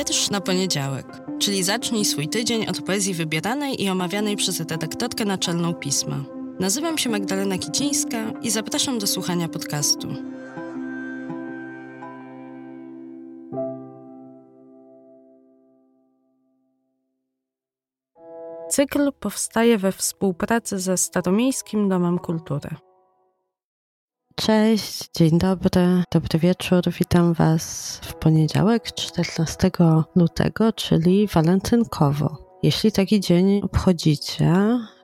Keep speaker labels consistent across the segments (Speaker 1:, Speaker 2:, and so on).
Speaker 1: Wiersz na poniedziałek, czyli zacznij swój tydzień od poezji wybieranej i omawianej przez redaktorkę naczelną pisma. Nazywam się Magdalena Kicińska i zapraszam do słuchania podcastu. Cykl powstaje we współpracy ze Staromiejskim Domem Kultury. Cześć, dzień dobry, dobry wieczór. Witam Was w poniedziałek 14 lutego, czyli walentynkowo. Jeśli taki dzień obchodzicie,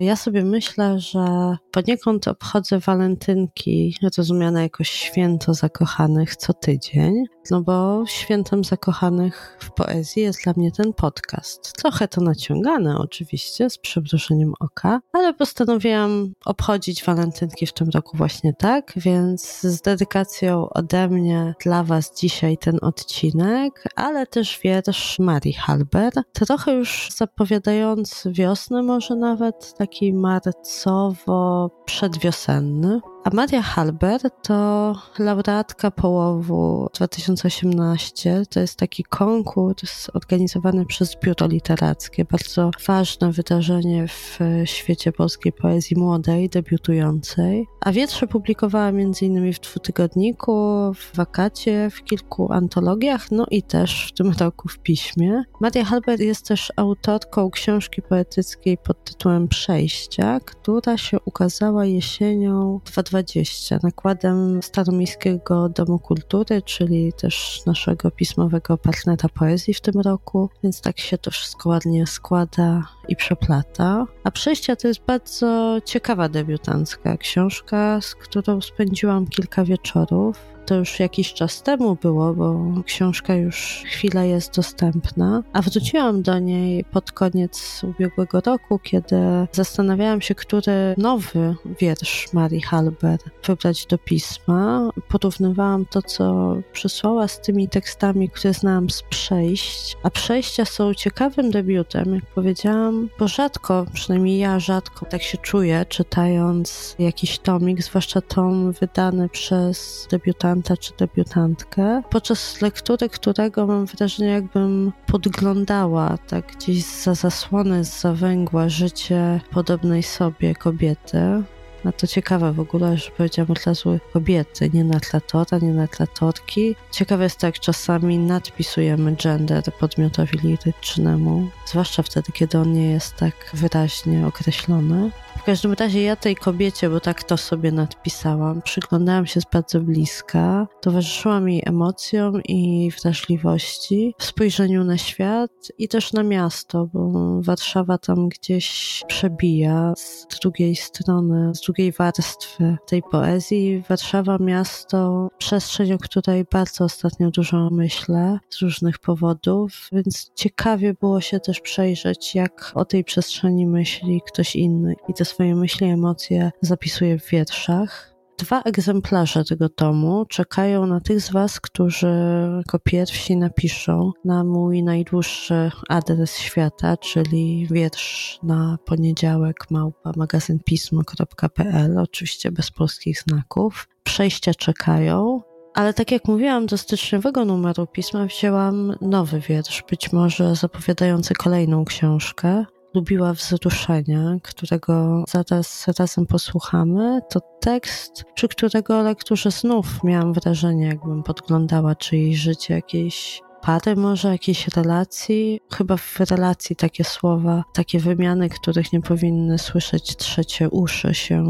Speaker 1: ja sobie myślę, że poniekąd obchodzę walentynki, rozumiane jako święto zakochanych co tydzień, no bo świętem zakochanych w poezji jest dla mnie ten podcast. Trochę to naciągane oczywiście, z przymrużeniem oka, ale postanowiłam obchodzić walentynki w tym roku właśnie tak, więc z dedykacją ode mnie dla Was dzisiaj ten odcinek, ale też wiersz Marii Halber, trochę już zapowiadający wiosnę może nawet, taki marcowo-przedwiosenny. A Maria Halber to laureatka połowu 2018. To jest taki konkurs organizowany przez Biuro Literackie. Bardzo ważne wydarzenie w świecie polskiej poezji młodej, debiutującej. A wiersze publikowała m.in. w dwutygodniku, w wakacie, w kilku antologiach, no i też w tym roku w piśmie. Maria Halber jest też autorką książki poetyckiej pod tytułem Przejścia, która się ukazała jesienią 2020 20 nakładem Staromiejskiego Domu Kultury, czyli też naszego pismowego partnera poezji w tym roku, więc tak się to wszystko ładnie składa i przeplata. A Przejścia to jest bardzo ciekawa debiutancka książka, z którą spędziłam kilka wieczorów to już jakiś czas temu było, bo książka już chwilę jest dostępna, a wróciłam do niej pod koniec ubiegłego roku, kiedy zastanawiałam się, który nowy wiersz Marii Halber wybrać do pisma. Porównywałam to, co przysłała z tymi tekstami, które znałam z przejść, a przejścia są ciekawym debiutem, jak powiedziałam, bo rzadko, przynajmniej ja rzadko tak się czuję, czytając jakiś tomik, zwłaszcza tom wydany przez debiutantów debiutanta czy debiutantkę, podczas lektury którego mam wrażenie, jakbym podglądała tak gdzieś za zasłony, za węgła życie podobnej sobie kobiety. A to ciekawe w ogóle, że powiedziałam od razu kobiety, nie narratora, nie narratorki. Ciekawe jest tak, czasami nadpisujemy gender podmiotowi lirycznemu, zwłaszcza wtedy, kiedy on nie jest tak wyraźnie określony. Każdym razie ja tej kobiecie, bo tak to sobie nadpisałam, przyglądałam się z bardzo bliska, towarzyszyłam jej emocjom i wrażliwości w spojrzeniu na świat i też na miasto, bo Warszawa tam gdzieś przebija z drugiej strony, z drugiej warstwy tej poezji. Warszawa, miasto, przestrzeń, o której bardzo ostatnio dużo myślę z różnych powodów, więc ciekawie było się też przejrzeć, jak o tej przestrzeni myśli ktoś inny i te swoje myśli, emocje zapisuje w wierszach. Dwa egzemplarze tego tomu czekają na tych z Was, którzy jako pierwsi napiszą na mój najdłuższy adres świata, czyli wiersz na poniedziałek małpa magazynpismo.pl, oczywiście bez polskich znaków. Przejścia czekają. Ale tak jak mówiłam, do styczniowego numeru pisma wzięłam nowy wiersz, być może zapowiadający kolejną książkę lubiła wzruszenia, którego zaraz razem posłuchamy, to tekst, przy którego lekturze znów miałam wrażenie, jakbym podglądała czyjeś życie, jakieś pary może, jakiejś relacji. Chyba w relacji takie słowa, takie wymiany, których nie powinny słyszeć trzecie uszy się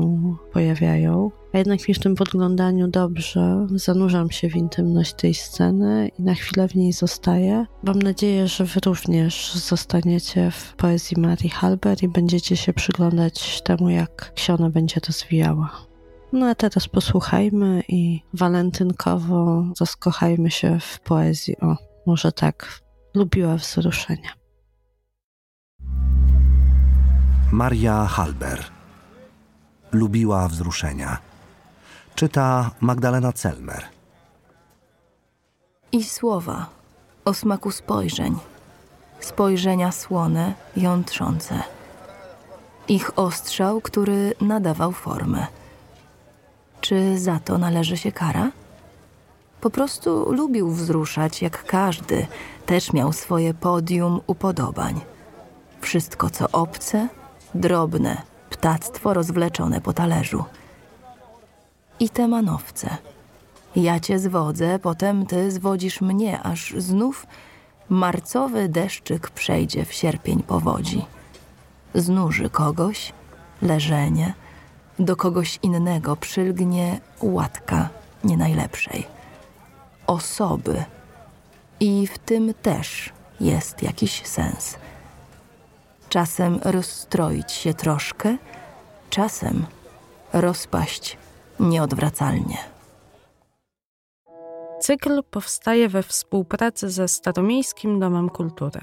Speaker 1: pojawiają. A jednak mi w tym podglądaniu dobrze, zanurzam się w intymność tej sceny i na chwilę w niej zostaję. Mam nadzieję, że wy również zostaniecie w poezji Marii Halber i będziecie się przyglądać temu, jak się ona będzie rozwijała. No a teraz posłuchajmy i walentynkowo zaskochajmy się w poezji. O, może tak, lubiła wzruszenia.
Speaker 2: Maria Halber lubiła wzruszenia. Czyta Magdalena Celmer.
Speaker 3: I słowa o smaku spojrzeń, spojrzenia słone, jątrzące. Ich ostrzał, który nadawał formę. Czy za to należy się kara? Po prostu lubił wzruszać jak każdy. Też miał swoje podium upodobań. Wszystko co obce, drobne, ptactwo rozwleczone po talerzu. I te manowce. Ja cię zwodzę, potem ty zwodzisz mnie, aż znów marcowy deszczyk przejdzie w sierpień powodzi. Znuży kogoś, leżenie, do kogoś innego przylgnie łatka nie najlepszej. Osoby. I w tym też jest jakiś sens. Czasem rozstroić się troszkę, czasem rozpaść nieodwracalnie.
Speaker 1: Cykl powstaje we współpracy ze Staromiejskim Domem Kultury.